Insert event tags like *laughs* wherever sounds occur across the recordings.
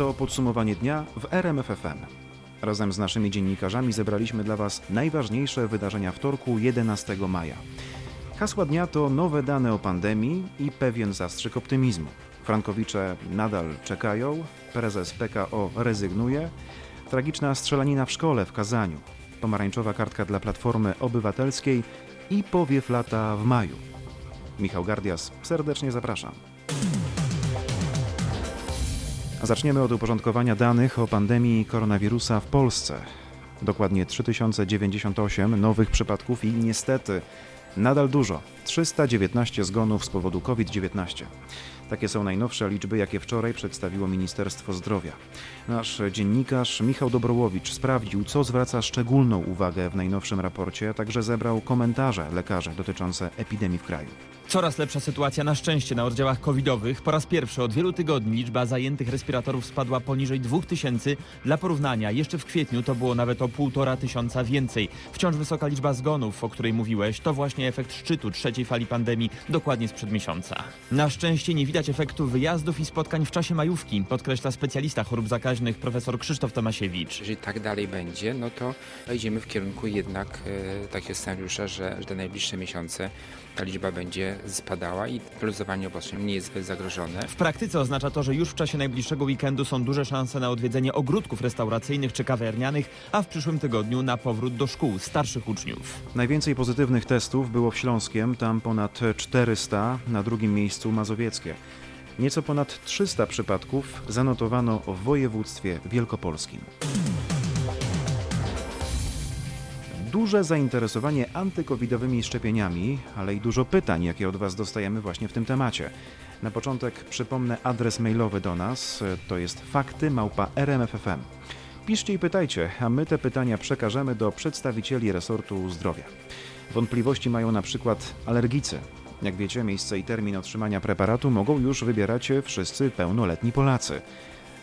To podsumowanie dnia w RMFFM. Razem z naszymi dziennikarzami zebraliśmy dla Was najważniejsze wydarzenia wtorku 11 maja. Hasła dnia to nowe dane o pandemii i pewien zastrzyk optymizmu. Frankowicze nadal czekają, prezes PKO rezygnuje, tragiczna strzelanina w szkole w Kazaniu, pomarańczowa kartka dla Platformy Obywatelskiej i powiew lata w maju. Michał Gardias, serdecznie zapraszam. Zaczniemy od uporządkowania danych o pandemii koronawirusa w Polsce. Dokładnie 3098 nowych przypadków i niestety nadal dużo 319 zgonów z powodu COVID-19. Takie są najnowsze liczby, jakie wczoraj przedstawiło Ministerstwo Zdrowia. Nasz dziennikarz Michał Dobrołowicz sprawdził, co zwraca szczególną uwagę w najnowszym raporcie, a także zebrał komentarze lekarzy dotyczące epidemii w kraju. Coraz lepsza sytuacja na szczęście na oddziałach covidowych. Po raz pierwszy od wielu tygodni liczba zajętych respiratorów spadła poniżej 2000. Dla porównania, jeszcze w kwietniu to było nawet o 1,5 tysiąca więcej. Wciąż wysoka liczba zgonów, o której mówiłeś, to właśnie efekt szczytu trzeciej fali pandemii, dokładnie sprzed miesiąca. Na szczęście nie widać efektu wyjazdów i spotkań w czasie majówki, podkreśla specjalista chorób zakaźnych profesor Krzysztof Tomasiewicz. Jeżeli tak dalej będzie, no to idziemy w kierunku jednak e, takiego scenariusza, że, że te najbliższe miesiące ta liczba będzie spadała i luzowanie obostrzeń nie jest zbyt zagrożone. W praktyce oznacza to, że już w czasie najbliższego weekendu są duże szanse na odwiedzenie ogródków restauracyjnych czy kawiarnianych, a w przyszłym tygodniu na powrót do szkół starszych uczniów. Najwięcej pozytywnych testów było w Śląskiem, tam ponad 400, na drugim miejscu Mazowieckie. Nieco ponad 300 przypadków zanotowano w województwie wielkopolskim. Duże zainteresowanie antykowidowymi szczepieniami, ale i dużo pytań, jakie od Was dostajemy właśnie w tym temacie. Na początek przypomnę adres mailowy do nas, to jest fakty małpa rmf.fm. Piszcie i pytajcie, a my te pytania przekażemy do przedstawicieli resortu zdrowia. Wątpliwości mają na przykład alergicy. Jak wiecie, miejsce i termin otrzymania preparatu mogą już wybierać wszyscy pełnoletni Polacy.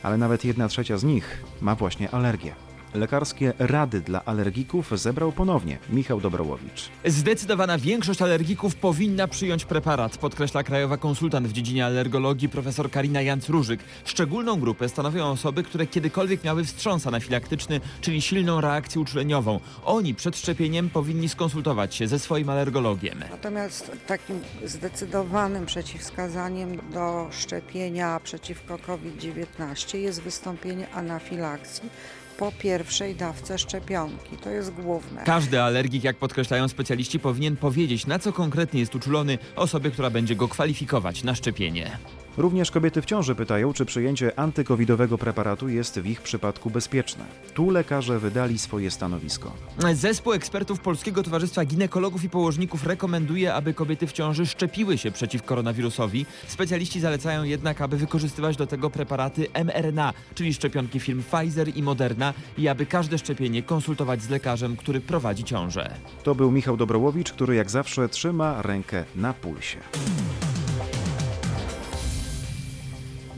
Ale nawet jedna trzecia z nich ma właśnie alergię. Lekarskie rady dla alergików zebrał ponownie Michał Dobrołowicz. Zdecydowana większość alergików powinna przyjąć preparat, podkreśla krajowa konsultant w dziedzinie alergologii profesor Karina Janc-Różyk. Szczególną grupę stanowią osoby, które kiedykolwiek miały wstrząs anafilaktyczny, czyli silną reakcję uczuleniową. Oni przed szczepieniem powinni skonsultować się ze swoim alergologiem. Natomiast takim zdecydowanym przeciwwskazaniem do szczepienia przeciwko COVID-19 jest wystąpienie anafilakcji po pierwszej dawce szczepionki. To jest główne. Każdy alergik, jak podkreślają specjaliści, powinien powiedzieć, na co konkretnie jest uczulony osobie, która będzie go kwalifikować na szczepienie. Również kobiety w ciąży pytają, czy przyjęcie antykowidowego preparatu jest w ich przypadku bezpieczne. Tu lekarze wydali swoje stanowisko. Zespół ekspertów Polskiego Towarzystwa Ginekologów i Położników rekomenduje, aby kobiety w ciąży szczepiły się przeciw koronawirusowi. Specjaliści zalecają jednak, aby wykorzystywać do tego preparaty mRNA, czyli szczepionki firm Pfizer i Moderna i aby każde szczepienie konsultować z lekarzem, który prowadzi ciążę. To był Michał Dobrołowicz, który jak zawsze trzyma rękę na pulsie.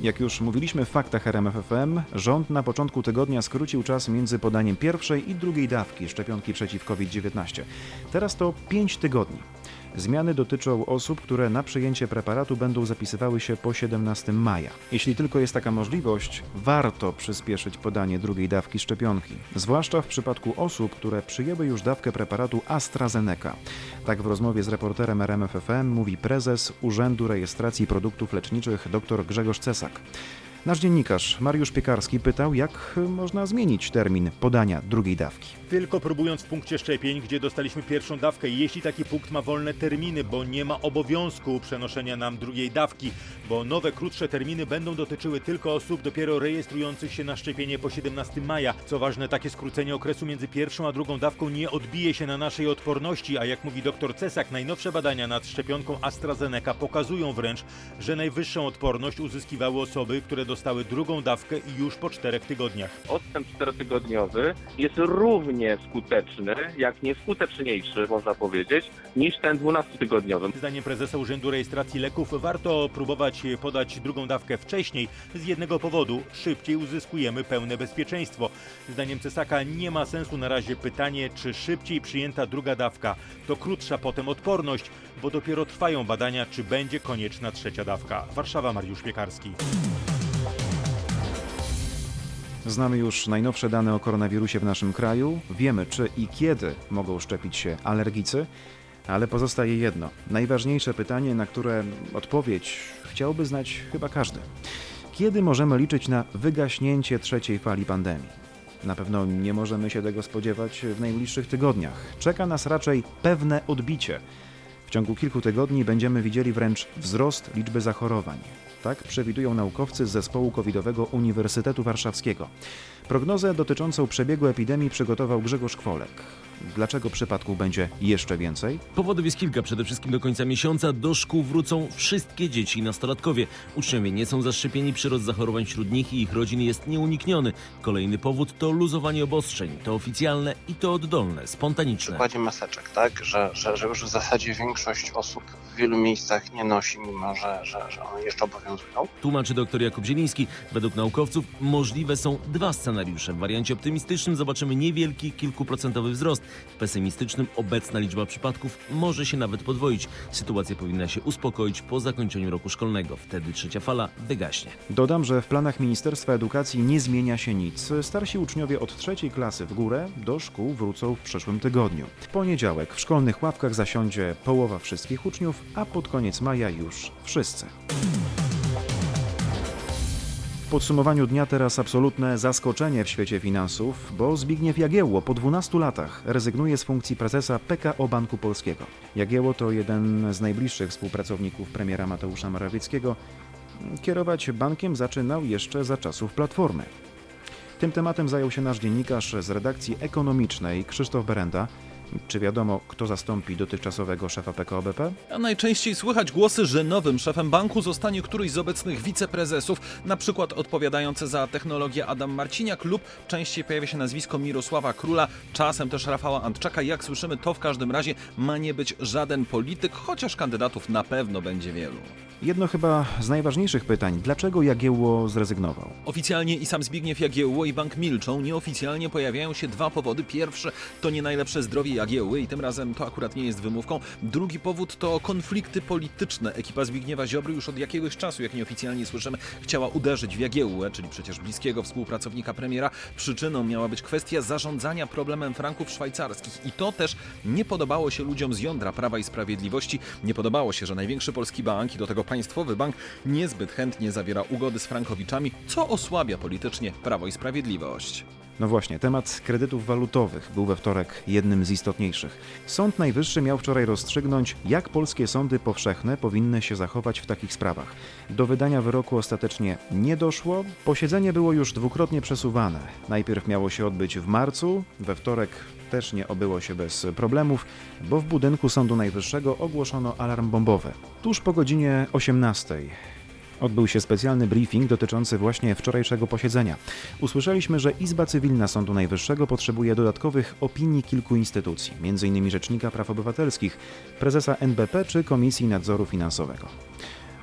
Jak już mówiliśmy w faktach RMFFM, rząd na początku tygodnia skrócił czas między podaniem pierwszej i drugiej dawki szczepionki przeciw COVID-19. Teraz to 5 tygodni. Zmiany dotyczą osób, które na przyjęcie preparatu będą zapisywały się po 17 maja. Jeśli tylko jest taka możliwość, warto przyspieszyć podanie drugiej dawki szczepionki, zwłaszcza w przypadku osób, które przyjęły już dawkę preparatu AstraZeneca. Tak w rozmowie z reporterem RMFFM mówi prezes Urzędu Rejestracji Produktów Leczniczych dr Grzegorz Cesak. Nasz dziennikarz Mariusz Piekarski pytał, jak można zmienić termin podania drugiej dawki. Tylko próbując w punkcie szczepień, gdzie dostaliśmy pierwszą dawkę, jeśli taki punkt ma wolne terminy, bo nie ma obowiązku przenoszenia nam drugiej dawki, bo nowe, krótsze terminy będą dotyczyły tylko osób dopiero rejestrujących się na szczepienie po 17 maja. Co ważne, takie skrócenie okresu między pierwszą a drugą dawką nie odbije się na naszej odporności, a jak mówi dr Cesak, najnowsze badania nad szczepionką AstraZeneca pokazują wręcz, że najwyższą odporność uzyskiwały osoby, które dostały drugą dawkę już po czterech tygodniach. Odstęp czterotygodniowy jest równie skuteczny, jak nie skuteczniejszy, można powiedzieć, niż ten 12-tygodniowy. Zdaniem prezesa Urzędu Rejestracji Leków warto próbować podać drugą dawkę wcześniej z jednego powodu szybciej uzyskujemy pełne bezpieczeństwo. Zdaniem Cesaka nie ma sensu na razie pytanie, czy szybciej przyjęta druga dawka to krótsza potem odporność, bo dopiero trwają badania, czy będzie konieczna trzecia dawka. Warszawa, Mariusz Piekarski. Znamy już najnowsze dane o koronawirusie w naszym kraju, wiemy czy i kiedy mogą szczepić się alergicy, ale pozostaje jedno, najważniejsze pytanie, na które odpowiedź chciałby znać chyba każdy. Kiedy możemy liczyć na wygaśnięcie trzeciej fali pandemii? Na pewno nie możemy się tego spodziewać w najbliższych tygodniach. Czeka nas raczej pewne odbicie. W ciągu kilku tygodni będziemy widzieli wręcz wzrost liczby zachorowań. Tak przewidują naukowcy z zespołu covidowego Uniwersytetu Warszawskiego. Prognozę dotyczącą przebiegu epidemii przygotował Grzegorz Kwolek. Dlaczego przypadków będzie jeszcze więcej? Powodów jest kilka. Przede wszystkim do końca miesiąca do szkół wrócą wszystkie dzieci i nastolatkowie. Uczniowie nie są zaszczepieni, przyrost zachorowań wśród nich i ich rodzin jest nieunikniony. Kolejny powód to luzowanie obostrzeń. To oficjalne i to oddolne, spontaniczne. przykładzie maseczek, tak, że, że, że już w zasadzie większość osób w wielu miejscach nie nosi, mimo że, że, że one jeszcze obowiązują. Tłumaczy dr Jakub Zieliński. Według naukowców możliwe są dwa scenariusze. W wariancie optymistycznym zobaczymy niewielki, kilkuprocentowy wzrost. W pesymistycznym obecna liczba przypadków może się nawet podwoić. Sytuacja powinna się uspokoić po zakończeniu roku szkolnego. Wtedy trzecia fala wygaśnie. Dodam, że w planach Ministerstwa Edukacji nie zmienia się nic. Starsi uczniowie od trzeciej klasy w górę do szkół wrócą w przyszłym tygodniu. W poniedziałek w szkolnych ławkach zasiądzie połowa wszystkich uczniów, a pod koniec maja już wszyscy. Podsumowaniu dnia teraz absolutne zaskoczenie w świecie finansów, bo Zbigniew Jagiełło po 12 latach rezygnuje z funkcji prezesa PKO Banku Polskiego. Jagiełło to jeden z najbliższych współpracowników premiera Mateusza Morawieckiego. Kierować bankiem zaczynał jeszcze za czasów Platformy. Tym tematem zajął się nasz dziennikarz z redakcji ekonomicznej Krzysztof Berenda. Czy wiadomo, kto zastąpi dotychczasowego szefa PKO BP? A najczęściej słychać głosy, że nowym szefem banku zostanie któryś z obecnych wiceprezesów, na przykład odpowiadający za technologię Adam Marciniak lub częściej pojawia się nazwisko Mirosława Króla, czasem też Rafała Antczaka. Jak słyszymy, to w każdym razie ma nie być żaden polityk, chociaż kandydatów na pewno będzie wielu. Jedno chyba z najważniejszych pytań, dlaczego Jagiełło zrezygnował? Oficjalnie i sam Zbigniew Jagiełło i bank milczą, nieoficjalnie pojawiają się dwa powody. Pierwszy to nie najlepsze zdrowie Jagiełły i tym razem to akurat nie jest wymówką. Drugi powód to konflikty polityczne. Ekipa Zbigniewa Ziobry już od jakiegoś czasu, jak nieoficjalnie słyszymy, chciała uderzyć w Jagiełłę, czyli przecież bliskiego współpracownika premiera. Przyczyną miała być kwestia zarządzania problemem franków szwajcarskich i to też nie podobało się ludziom z jądra Prawa i Sprawiedliwości. Nie podobało się, że największy polski bank i do tego państwowy bank niezbyt chętnie zawiera ugody z frankowiczami, co osłabia politycznie Prawo i Sprawiedliwość. No właśnie, temat kredytów walutowych był we wtorek jednym z istotniejszych. Sąd Najwyższy miał wczoraj rozstrzygnąć, jak polskie sądy powszechne powinny się zachować w takich sprawach. Do wydania wyroku ostatecznie nie doszło. Posiedzenie było już dwukrotnie przesuwane. Najpierw miało się odbyć w marcu, we wtorek też nie obyło się bez problemów, bo w budynku Sądu Najwyższego ogłoszono alarm bombowy. Tuż po godzinie 18 odbył się specjalny briefing dotyczący właśnie wczorajszego posiedzenia. Usłyszeliśmy, że Izba Cywilna Sądu Najwyższego potrzebuje dodatkowych opinii kilku instytucji, m.in. Rzecznika Praw Obywatelskich, prezesa NBP czy Komisji Nadzoru Finansowego.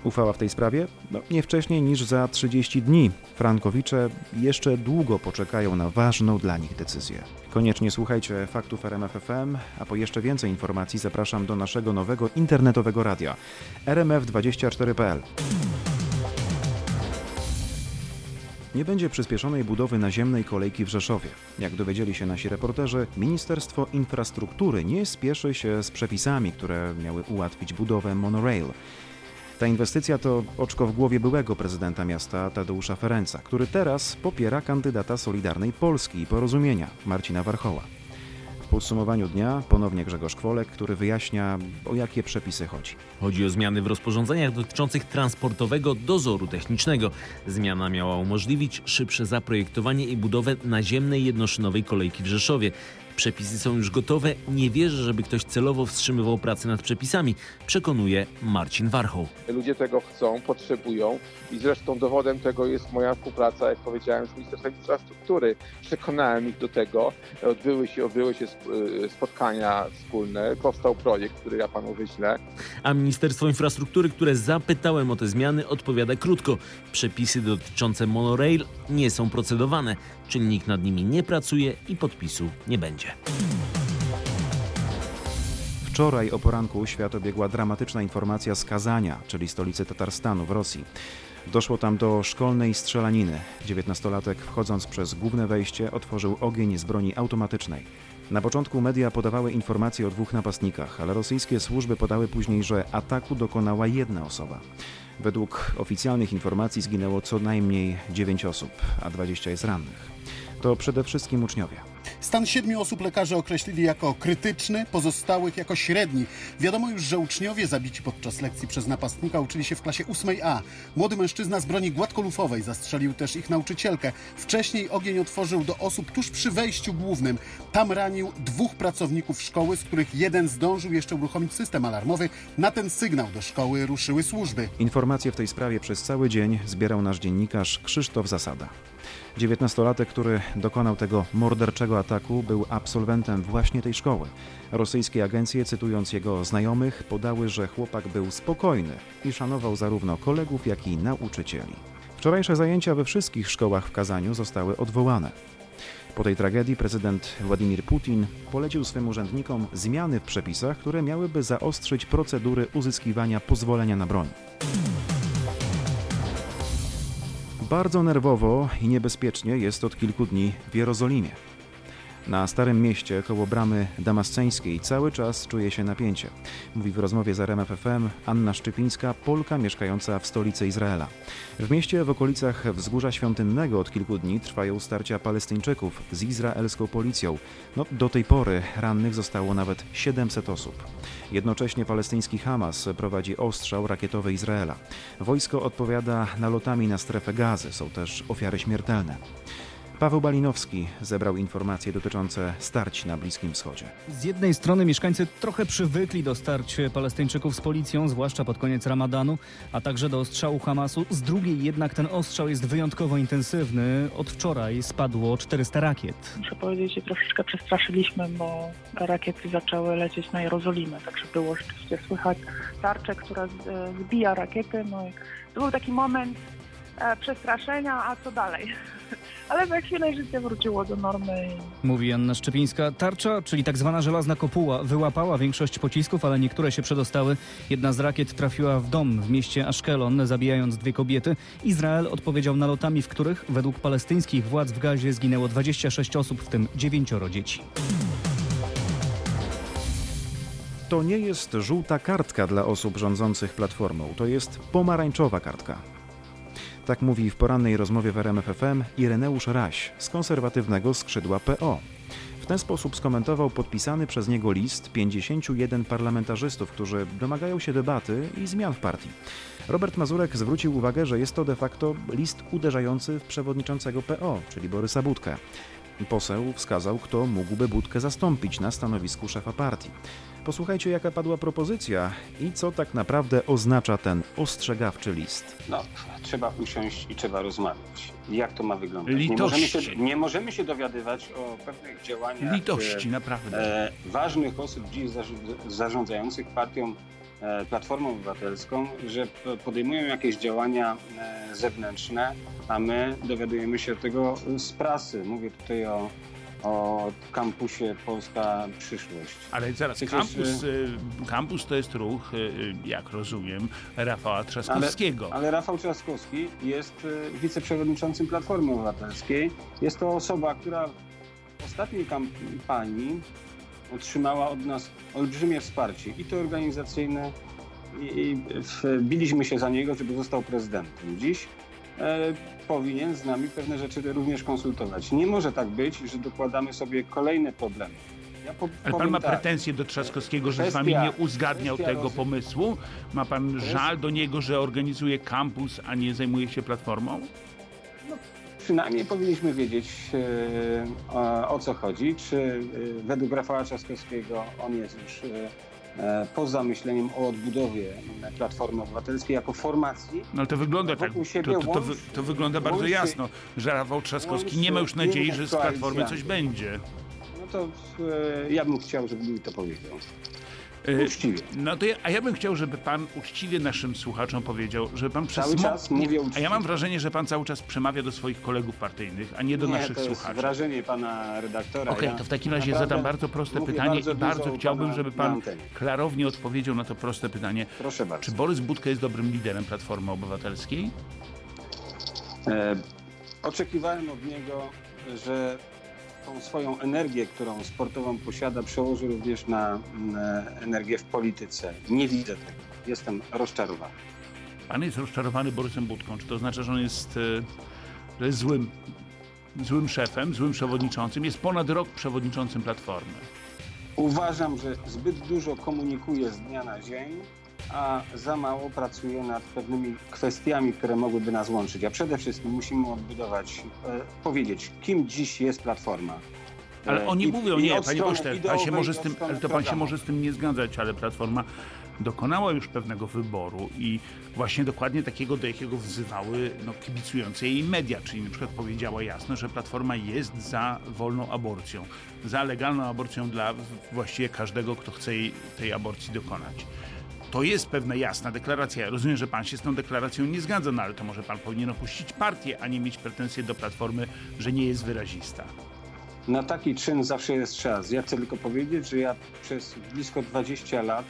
Uchwała w tej sprawie? No, nie wcześniej niż za 30 dni. Frankowicze jeszcze długo poczekają na ważną dla nich decyzję. Koniecznie słuchajcie faktów RMFFM, a po jeszcze więcej informacji zapraszam do naszego nowego internetowego radia rmf24.pl. Nie będzie przyspieszonej budowy naziemnej kolejki w Rzeszowie. Jak dowiedzieli się nasi reporterzy, Ministerstwo Infrastruktury nie spieszy się z przepisami, które miały ułatwić budowę monorail. Ta inwestycja to oczko w głowie byłego prezydenta miasta Tadeusza Ferenca, który teraz popiera kandydata Solidarnej Polski i Porozumienia Marcina Warchoła. Podsumowaniu dnia ponownie Grzegorz Kwolek, który wyjaśnia, o jakie przepisy chodzi. Chodzi o zmiany w rozporządzeniach dotyczących transportowego dozoru technicznego. Zmiana miała umożliwić szybsze zaprojektowanie i budowę naziemnej jednoszynowej kolejki w Rzeszowie. Przepisy są już gotowe. Nie wierzę, żeby ktoś celowo wstrzymywał pracę nad przepisami, przekonuje Marcin Warchoł. Ludzie tego chcą, potrzebują i zresztą dowodem tego jest moja współpraca, jak powiedziałem, z Ministerstwem Infrastruktury. Przekonałem ich do tego, odbyły się, odbyły się y, spotkania wspólne, powstał projekt, który ja panu wyślę. A Ministerstwo Infrastruktury, które zapytałem o te zmiany, odpowiada krótko. Przepisy dotyczące monorail nie są procedowane, czyli nikt nad nimi nie pracuje i podpisu nie będzie. Wczoraj o poranku świat obiegła dramatyczna informacja z Kazania, czyli stolicy Tatarstanu w Rosji. Doszło tam do szkolnej strzelaniny. Dziewiętnastolatek wchodząc przez główne wejście otworzył ogień z broni automatycznej. Na początku media podawały informacje o dwóch napastnikach, ale rosyjskie służby podały później, że ataku dokonała jedna osoba. Według oficjalnych informacji zginęło co najmniej 9 osób, a 20 jest rannych. To przede wszystkim uczniowie. Stan siedmiu osób lekarze określili jako krytyczny, pozostałych jako średni. Wiadomo już, że uczniowie zabici podczas lekcji przez napastnika uczyli się w klasie 8A. Młody mężczyzna z broni gładkolufowej zastrzelił też ich nauczycielkę. Wcześniej ogień otworzył do osób tuż przy wejściu głównym. Tam ranił dwóch pracowników szkoły, z których jeden zdążył jeszcze uruchomić system alarmowy. Na ten sygnał do szkoły ruszyły służby. Informacje w tej sprawie przez cały dzień zbierał nasz dziennikarz Krzysztof Zasada. Dziewiętnastolatek, który dokonał tego morderczego ataku, był absolwentem właśnie tej szkoły. Rosyjskie agencje, cytując jego znajomych, podały, że chłopak był spokojny i szanował zarówno kolegów, jak i nauczycieli. Wczorajsze zajęcia we wszystkich szkołach w Kazaniu zostały odwołane. Po tej tragedii prezydent Władimir Putin polecił swym urzędnikom zmiany w przepisach, które miałyby zaostrzyć procedury uzyskiwania pozwolenia na broń. Bardzo nerwowo i niebezpiecznie jest od kilku dni w Jerozolimie. Na Starym Mieście koło bramy damasceńskiej cały czas czuje się napięcie. Mówi w rozmowie z RMFFM Anna Szczypińska, Polka mieszkająca w stolicy Izraela. W mieście w okolicach Wzgórza Świątynnego od kilku dni trwają starcia Palestyńczyków z izraelską policją. No, do tej pory rannych zostało nawet 700 osób. Jednocześnie palestyński Hamas prowadzi ostrzał rakietowy Izraela. Wojsko odpowiada nalotami na strefę gazy, są też ofiary śmiertelne. Paweł Balinowski zebrał informacje dotyczące starć na Bliskim Wschodzie. Z jednej strony mieszkańcy trochę przywykli do starć Palestyńczyków z policją, zwłaszcza pod koniec ramadanu, a także do ostrzału Hamasu. Z drugiej jednak ten ostrzał jest wyjątkowo intensywny. Od wczoraj spadło 400 rakiet. Muszę powiedzieć, że troszeczkę przestraszyliśmy, bo rakiety zaczęły lecieć na Jerozolimę, także było rzeczywiście słychać tarczę, która z- zbija rakiety. No i to był taki moment e, przestraszenia, a co dalej? Ale za chwilę życie wróciło do normy. Mówi Anna Szczepińska. Tarcza, czyli tak zwana żelazna kopuła, wyłapała większość pocisków, ale niektóre się przedostały. Jedna z rakiet trafiła w dom w mieście Ashkelon, zabijając dwie kobiety. Izrael odpowiedział nalotami, w których według palestyńskich władz w Gazie zginęło 26 osób, w tym dziewięcioro dzieci. To nie jest żółta kartka dla osób rządzących Platformą, to jest pomarańczowa kartka. Tak mówi w porannej rozmowie w RMFFM Ireneusz Raś z konserwatywnego skrzydła PO. W ten sposób skomentował podpisany przez niego list 51 parlamentarzystów, którzy domagają się debaty i zmian w partii. Robert Mazurek zwrócił uwagę, że jest to de facto list uderzający w przewodniczącego PO, czyli Borysa Budkę. Poseł wskazał, kto mógłby Budkę zastąpić na stanowisku szefa partii. Posłuchajcie, jaka padła propozycja i co tak naprawdę oznacza ten ostrzegawczy list. No, trzeba usiąść i trzeba rozmawiać. Jak to ma wyglądać? Nie możemy, się, nie możemy się dowiadowiać o pewnych działaniach Litości, e, naprawdę. e, ważnych osób dziś zarządzających partią Platformą Obywatelską, że podejmują jakieś działania e, zewnętrzne, a my dowiadujemy się tego z prasy. Mówię tutaj o, o kampusie Polska Przyszłość. Ale zaraz, Przecież, kampus, y, kampus to jest ruch, jak rozumiem, Rafała Trzaskowskiego. Ale, ale Rafał Trzaskowski jest wiceprzewodniczącym Platformy Obywatelskiej. Jest to osoba, która w ostatniej kampanii otrzymała od nas olbrzymie wsparcie i to organizacyjne i, wbiliśmy się za niego, żeby został prezydentem. Dziś e, powinien z nami pewne rzeczy również konsultować. Nie może tak być, że dokładamy sobie kolejne problemy. Ja po, Ale pan ma tak, pretensje do Trzaskowskiego, że z Kwestia- wami nie uzgadniał tego roz- pomysłu? Ma pan żal do niego, że organizuje kampus, a nie zajmuje się platformą? Przynajmniej powinniśmy wiedzieć e, o, co chodzi. Czy e, według Rafała Trzaskowskiego on jest już e, poza myśleniem o odbudowie Platformy Obywatelskiej jako formacji. No ale to wygląda tak, to, to, to, to wygląda bardzo łączy- jasno, że Rafał Trzaskowski nie ma już nadziei, że z Platformy coś będzie. No to ja bym chciał, żeby mi to powiedział. E, Uczciwie. No to ja, a ja bym chciał, żeby pan uczciwie naszym słuchaczom powiedział, że pan przez Cały czas mówię A ja uczciwie. mam wrażenie, że pan cały czas przemawia do swoich kolegów partyjnych, a nie do Nie, naszych to jest słuchaczy. wrażenie pana redaktora. Okej, Ja to w takim razie zadam bardzo proste pytanie bardzo i bardzo chciałbym, żeby pan klarownie odpowiedział na to proste pytanie. Proszę bardzo. Czy Borys Budka jest dobrym liderem Platformy Obywatelskiej? E, oczekiwałem od niego, że tą swoją energię, którą sportową posiada, przełoży również na, na energię w polityce. Nie widzę tego. Jestem rozczarowany. Pan jest rozczarowany Borysem Budką. Czy to oznacza, że on jest, e, że jest złym, złym szefem, złym przewodniczącym? Jest ponad rok przewodniczącym Platformy. Uważam, że zbyt dużo komunikuje z dnia na dzień, a za mało pracuje nad pewnymi kwestiami, które mogłyby nas łączyć. A przede wszystkim musimy odbudować, e, powiedzieć, kim dziś jest Platforma. Ale E, oni i- mówią, i nie, panie pośle, pan się może z tym, ale to pan się może z tym nie zgadzać, ale Platforma dokonała już pewnego wyboru i właśnie dokładnie takiego, do jakiego wzywały no, kibicujące jej media, czyli na przykład powiedziała jasno, że Platforma jest za wolną aborcją, za legalną aborcją dla właściwie każdego, kto chce jej, tej aborcji dokonać. To jest pewna jasna deklaracja. Ja rozumiem, że pan się z tą deklaracją nie zgadza, no ale to może pan powinien opuścić partię, a nie mieć pretensje do Platformy, że nie jest wyrazista. Na taki czyn zawsze jest czas. Ja chcę tylko powiedzieć, że ja przez blisko 20 lat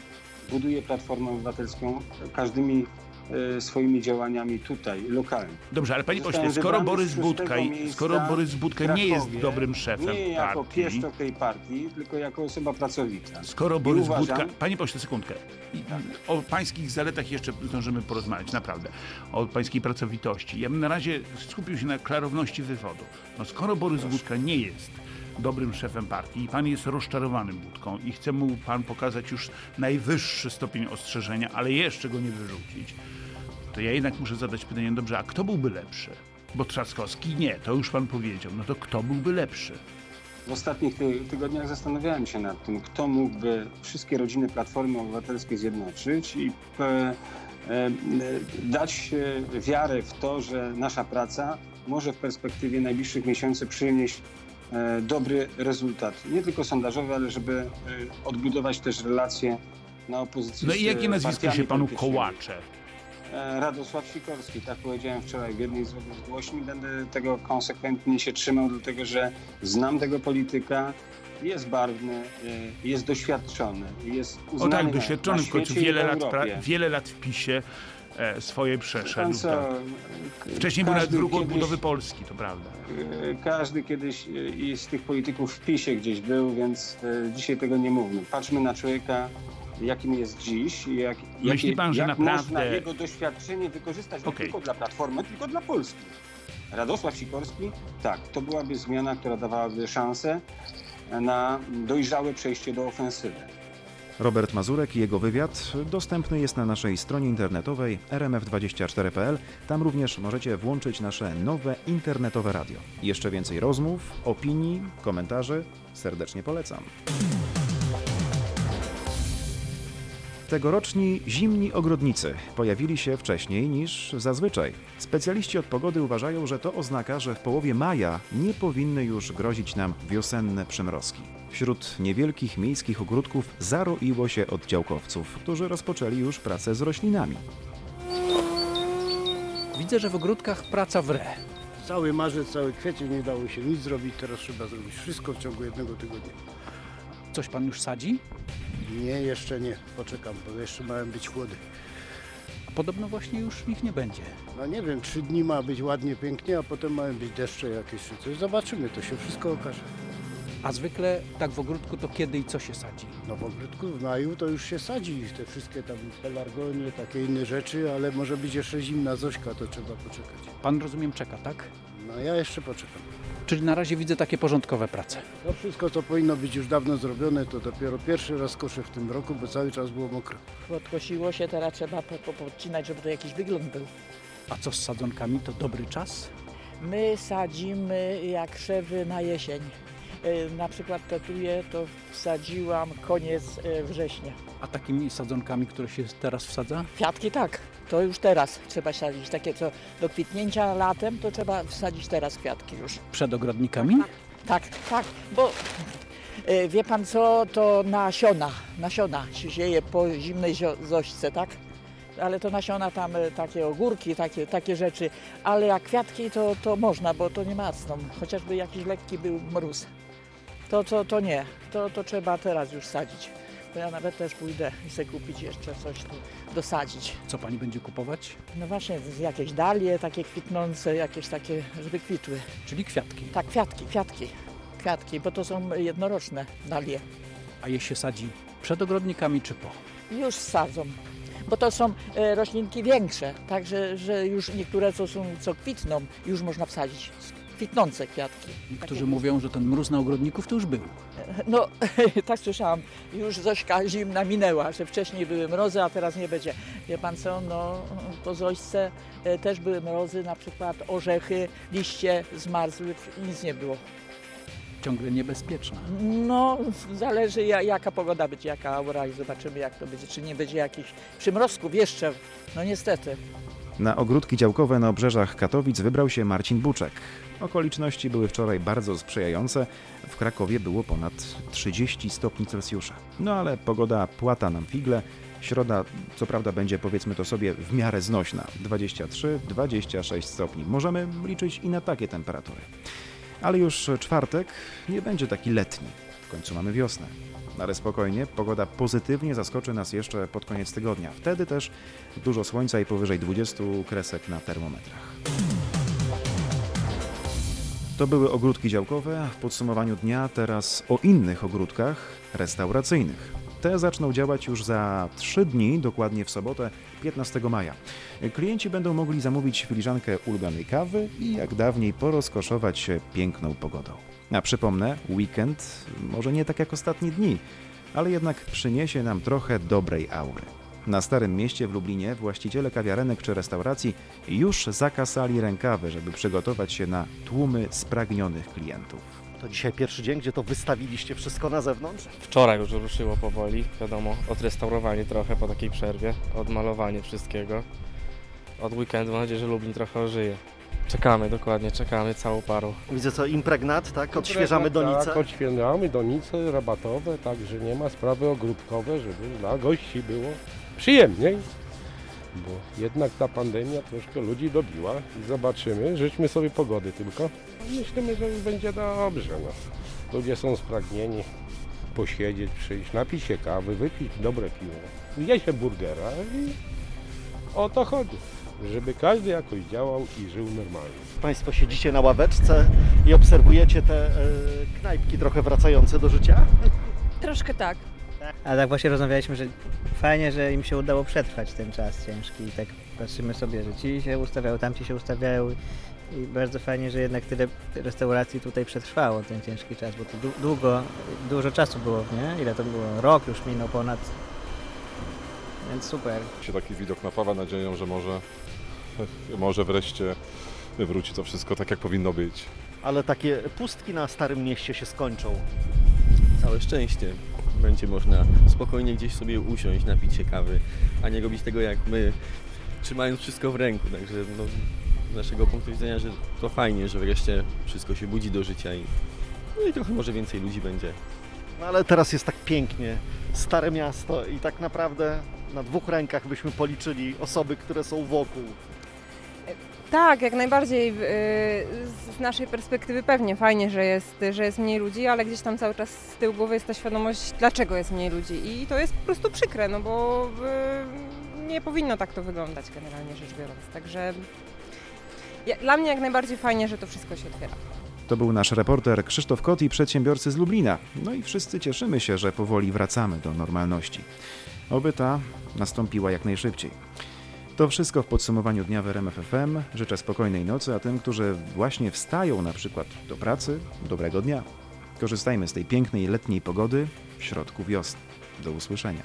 buduję Platformę Obywatelską każdymi swoimi działaniami tutaj, lokalnie. Dobrze, ale panie pośle, skoro Borys Budka, skoro Borys Budka nie jest dobrym szefem Nie jako partii, tej partii, tylko jako osoba pracowita. skoro I Borys uważam, Budka... Panie pośle, sekundkę. I- O pańskich zaletach jeszcze zdążymy porozmawiać, naprawdę. O pańskiej pracowitości. Ja bym na razie skupił się na klarowności wywodu. No skoro Borys Budka nie jest dobrym szefem partii i pan jest rozczarowanym Budką i chce mu pan pokazać już najwyższy stopień ostrzeżenia, ale jeszcze go nie wyrzucić, to ja jednak muszę zadać pytanie, dobrze, a kto byłby lepszy? Bo Trzaskowski nie, to już pan powiedział. No to kto byłby lepszy? W ostatnich ty tygodniach zastanawiałem się nad tym, kto mógłby wszystkie rodziny Platformy Obywatelskiej zjednoczyć i e, e, dać e, wiarę w to, że nasza praca może w perspektywie najbliższych miesięcy przynieść dobry rezultat. Nie tylko sondażowy, ale żeby e, odbudować też relacje na opozycji No i jakie nazwisko się panu kołacze? E, Radosław Sikorski, tak powiedziałem wczoraj w jednej z rozgłośni, będę tego konsekwentnie się trzymał, dlatego że znam tego polityka, jest barwny, e, jest doświadczony, jest O uznany tak, na- doświadczony na w końcu wiele lat, pra, wiele lat w PiSie e, swoje przeszedł. Co, tak. Wcześniej był nawet kiedyś- odbudowy Polski, to prawda. E, Każdy kiedyś e, z tych polityków w PiSie gdzieś był, więc e, dzisiaj tego nie mówmy. Patrzmy na człowieka, jakim jest dziś i jak, Myśli jakie- pan, że jak naprawdę- można jego doświadczenie wykorzystać nie Okej. tylko dla Platformy, tylko dla Polski. Radosław Sikorski, tak, to byłaby zmiana, która dawałaby szansę na dojrzałe przejście do ofensywy. Robert Mazurek i jego wywiad dostępny jest na naszej stronie internetowej rmf24.pl. Tam również możecie włączyć nasze nowe internetowe radio. Jeszcze więcej rozmów, opinii, komentarzy. Serdecznie polecam. Tegoroczni zimni ogrodnicy pojawili się wcześniej niż zazwyczaj. Specjaliści od pogody uważają, że to oznaka, że w połowie maja nie powinny już grozić nam wiosenne przymrozki. Wśród niewielkich miejskich ogródków zaroiło się od działkowców, którzy rozpoczęli już pracę z roślinami. Widzę, że w ogródkach praca w re. Cały marzec, cały kwiecień nie dało się nic zrobić, teraz trzeba zrobić wszystko w ciągu jednego tygodnia. Coś pan już sadzi? Nie, jeszcze nie, poczekam, bo jeszcze mają być chłody. A podobno właśnie już ich nie będzie. No nie wiem, trzy dni ma być ładnie, pięknie, a potem mają być deszcze jakieś czy coś. Zobaczymy, to się wszystko okaże. A zwykle tak w ogródku to kiedy i co się sadzi? No w ogródku w maju to już się sadzi, te wszystkie tam pelargonie, takie inne rzeczy, ale może być jeszcze zimna Zośka, to trzeba poczekać. Pan rozumiem czeka, tak? No ja jeszcze poczekam. Czyli na razie widzę takie porządkowe prace. To wszystko, co powinno być już dawno zrobione, to dopiero pierwszy raz koszę w tym roku, bo cały czas było mokro. Podkosiło się, teraz trzeba po, po, podcinać, żeby to jakiś wygląd był. A co z sadzonkami, to dobry czas? My sadzimy jak krzewy na jesień. E, Na przykład tetuję, to wsadziłam koniec e, września. A takimi sadzonkami, które się teraz wsadza? Kwiatki tak, to już teraz trzeba sadzić. Takie co do kwitnięcia latem, to trzeba wsadzić teraz kwiatki już. Przed ogrodnikami? Tak, tak, bo e, wie pan co, to nasiona, nasiona się sieje po zimnej zio- zośce, tak? Ale to nasiona tam e, takie ogórki, takie, takie rzeczy, ale jak kwiatki to, to można, bo to nie macną, chociażby jakiś lekki był mróz. To, to, to nie, to, to trzeba teraz już sadzić. To ja nawet też pójdę i sobie kupić jeszcze coś tu dosadzić. Co pani będzie kupować? No właśnie, z- jakieś dalie takie kwitnące, jakieś takie, żeby kwitły. Czyli kwiatki. Tak, kwiatki, kwiatki. Kwiatki, bo to są jednoroczne dalie. A je się sadzi przed ogrodnikami czy po? Już sadzą. Bo to są e, roślinki większe, także że już niektóre co są, co kwitną, już można wsadzić. Kwitnące kwiatki. Niektórzy mówią, że ten mróz na ogrodników to już był. No, *laughs* tak słyszałam, już Zośka zimna minęła, że wcześniej były mrozy, a teraz nie będzie. Wie pan co, no po Zośce e, też były mrozy, na przykład orzechy, liście zmarzły, nic nie było. Ciągle niebezpieczna. No, zależy ja- jaka pogoda będzie, jaka aura i zobaczymy jak to będzie, czy nie będzie jakichś przymrozków jeszcze, no niestety. Na ogródki działkowe na obrzeżach Katowic wybrał się Marcin Buczek. Okoliczności były wczoraj bardzo sprzyjające. W Krakowie było ponad 30 stopni Celsjusza. No ale pogoda płata nam figle. Środa, co prawda, będzie powiedzmy to sobie w miarę znośna. 23-26 stopni. Możemy liczyć i na takie temperatury. Ale już czwartek nie będzie taki letni. W końcu mamy wiosnę. Ale spokojnie, pogoda pozytywnie zaskoczy nas jeszcze pod koniec tygodnia. Wtedy też dużo słońca i powyżej 20 kresek na termometrach. To były ogródki działkowe, w podsumowaniu dnia teraz o innych ogródkach restauracyjnych. Te zaczną działać już za 3 dni, dokładnie w sobotę 15 maja. Klienci będą mogli zamówić filiżankę ulubionej kawy i jak dawniej porozkoszować się piękną pogodą. A przypomnę, weekend może nie tak jak ostatnie dni, ale jednak przyniesie nam trochę dobrej aury. Na Starym Mieście w Lublinie właściciele kawiarenek czy restauracji już zakasali rękawy, żeby przygotować się na tłumy spragnionych klientów. To dzisiaj pierwszy dzień, gdzie to wystawiliście wszystko na zewnątrz? Wczoraj już ruszyło powoli, wiadomo, odrestaurowanie trochę po takiej przerwie, odmalowanie wszystkiego. Od weekendu mam nadzieję, że Lublin trochę ożyje. Czekamy, dokładnie, czekamy całą parą. Widzę co, impregnat, tak? Odświeżamy donicę. Tak, odświeżamy donice rabatowe, także nie ma sprawy ogródkowe, żeby dla gości było przyjemniej. Bo jednak ta pandemia troszkę ludzi dobiła i zobaczymy, życzmy sobie pogody tylko. Myślimy, że będzie dobrze. No. Ludzie są spragnieni posiedzieć, przyjść, napić się kawy, wypić dobre piwo, zjeść się burgera i o to chodzi. Żeby każdy jakoś działał i żył normalnie. Państwo siedzicie na ławeczce i obserwujecie te e, knajpki trochę wracające do życia? Troszkę tak. A tak właśnie rozmawialiśmy, że fajnie, że im się udało przetrwać ten czas ciężki i tak patrzymy sobie, że ci się ustawiają, tamci się ustawiają i bardzo fajnie, że jednak tyle restauracji tutaj przetrwało ten ciężki czas, bo to dłu- długo, dużo czasu było, nie? Ile to było? Rok już minął ponad, więc super. się taki widok napawa nadzieją, że może, *laughs* może wreszcie wróci to wszystko tak, jak powinno być. Ale takie pustki na Starym Mieście się skończą. Całe szczęście. Będzie można spokojnie gdzieś sobie usiąść, napić się kawy, a nie robić tego jak my, trzymając wszystko w ręku. Także no, z naszego punktu widzenia, że to fajnie, że wreszcie wszystko się budzi do życia i, no i trochę może więcej ludzi będzie. No ale teraz jest tak pięknie, Stare Miasto i tak naprawdę na dwóch rękach byśmy policzyli osoby, które są wokół. Tak, jak najbardziej. y, Z naszej perspektywy pewnie fajnie, że jest, że jest mniej ludzi, ale gdzieś tam cały czas z tyłu głowy jest ta świadomość, dlaczego jest mniej ludzi. I to jest po prostu przykre, no bo y, nie powinno tak to wyglądać generalnie rzecz biorąc. Także dla mnie jak najbardziej fajnie, że to wszystko się otwiera. To był nasz reporter Krzysztof Kot i przedsiębiorcy z Lublina. No i wszyscy cieszymy się, że powoli wracamy do normalności. Oby ta nastąpiła jak najszybciej. To wszystko w podsumowaniu dnia w RMF FM. Życzę spokojnej nocy, a tym, którzy właśnie wstają na przykład do pracy, dobrego dnia. Korzystajmy z tej pięknej letniej pogody w środku wiosny. Do usłyszenia.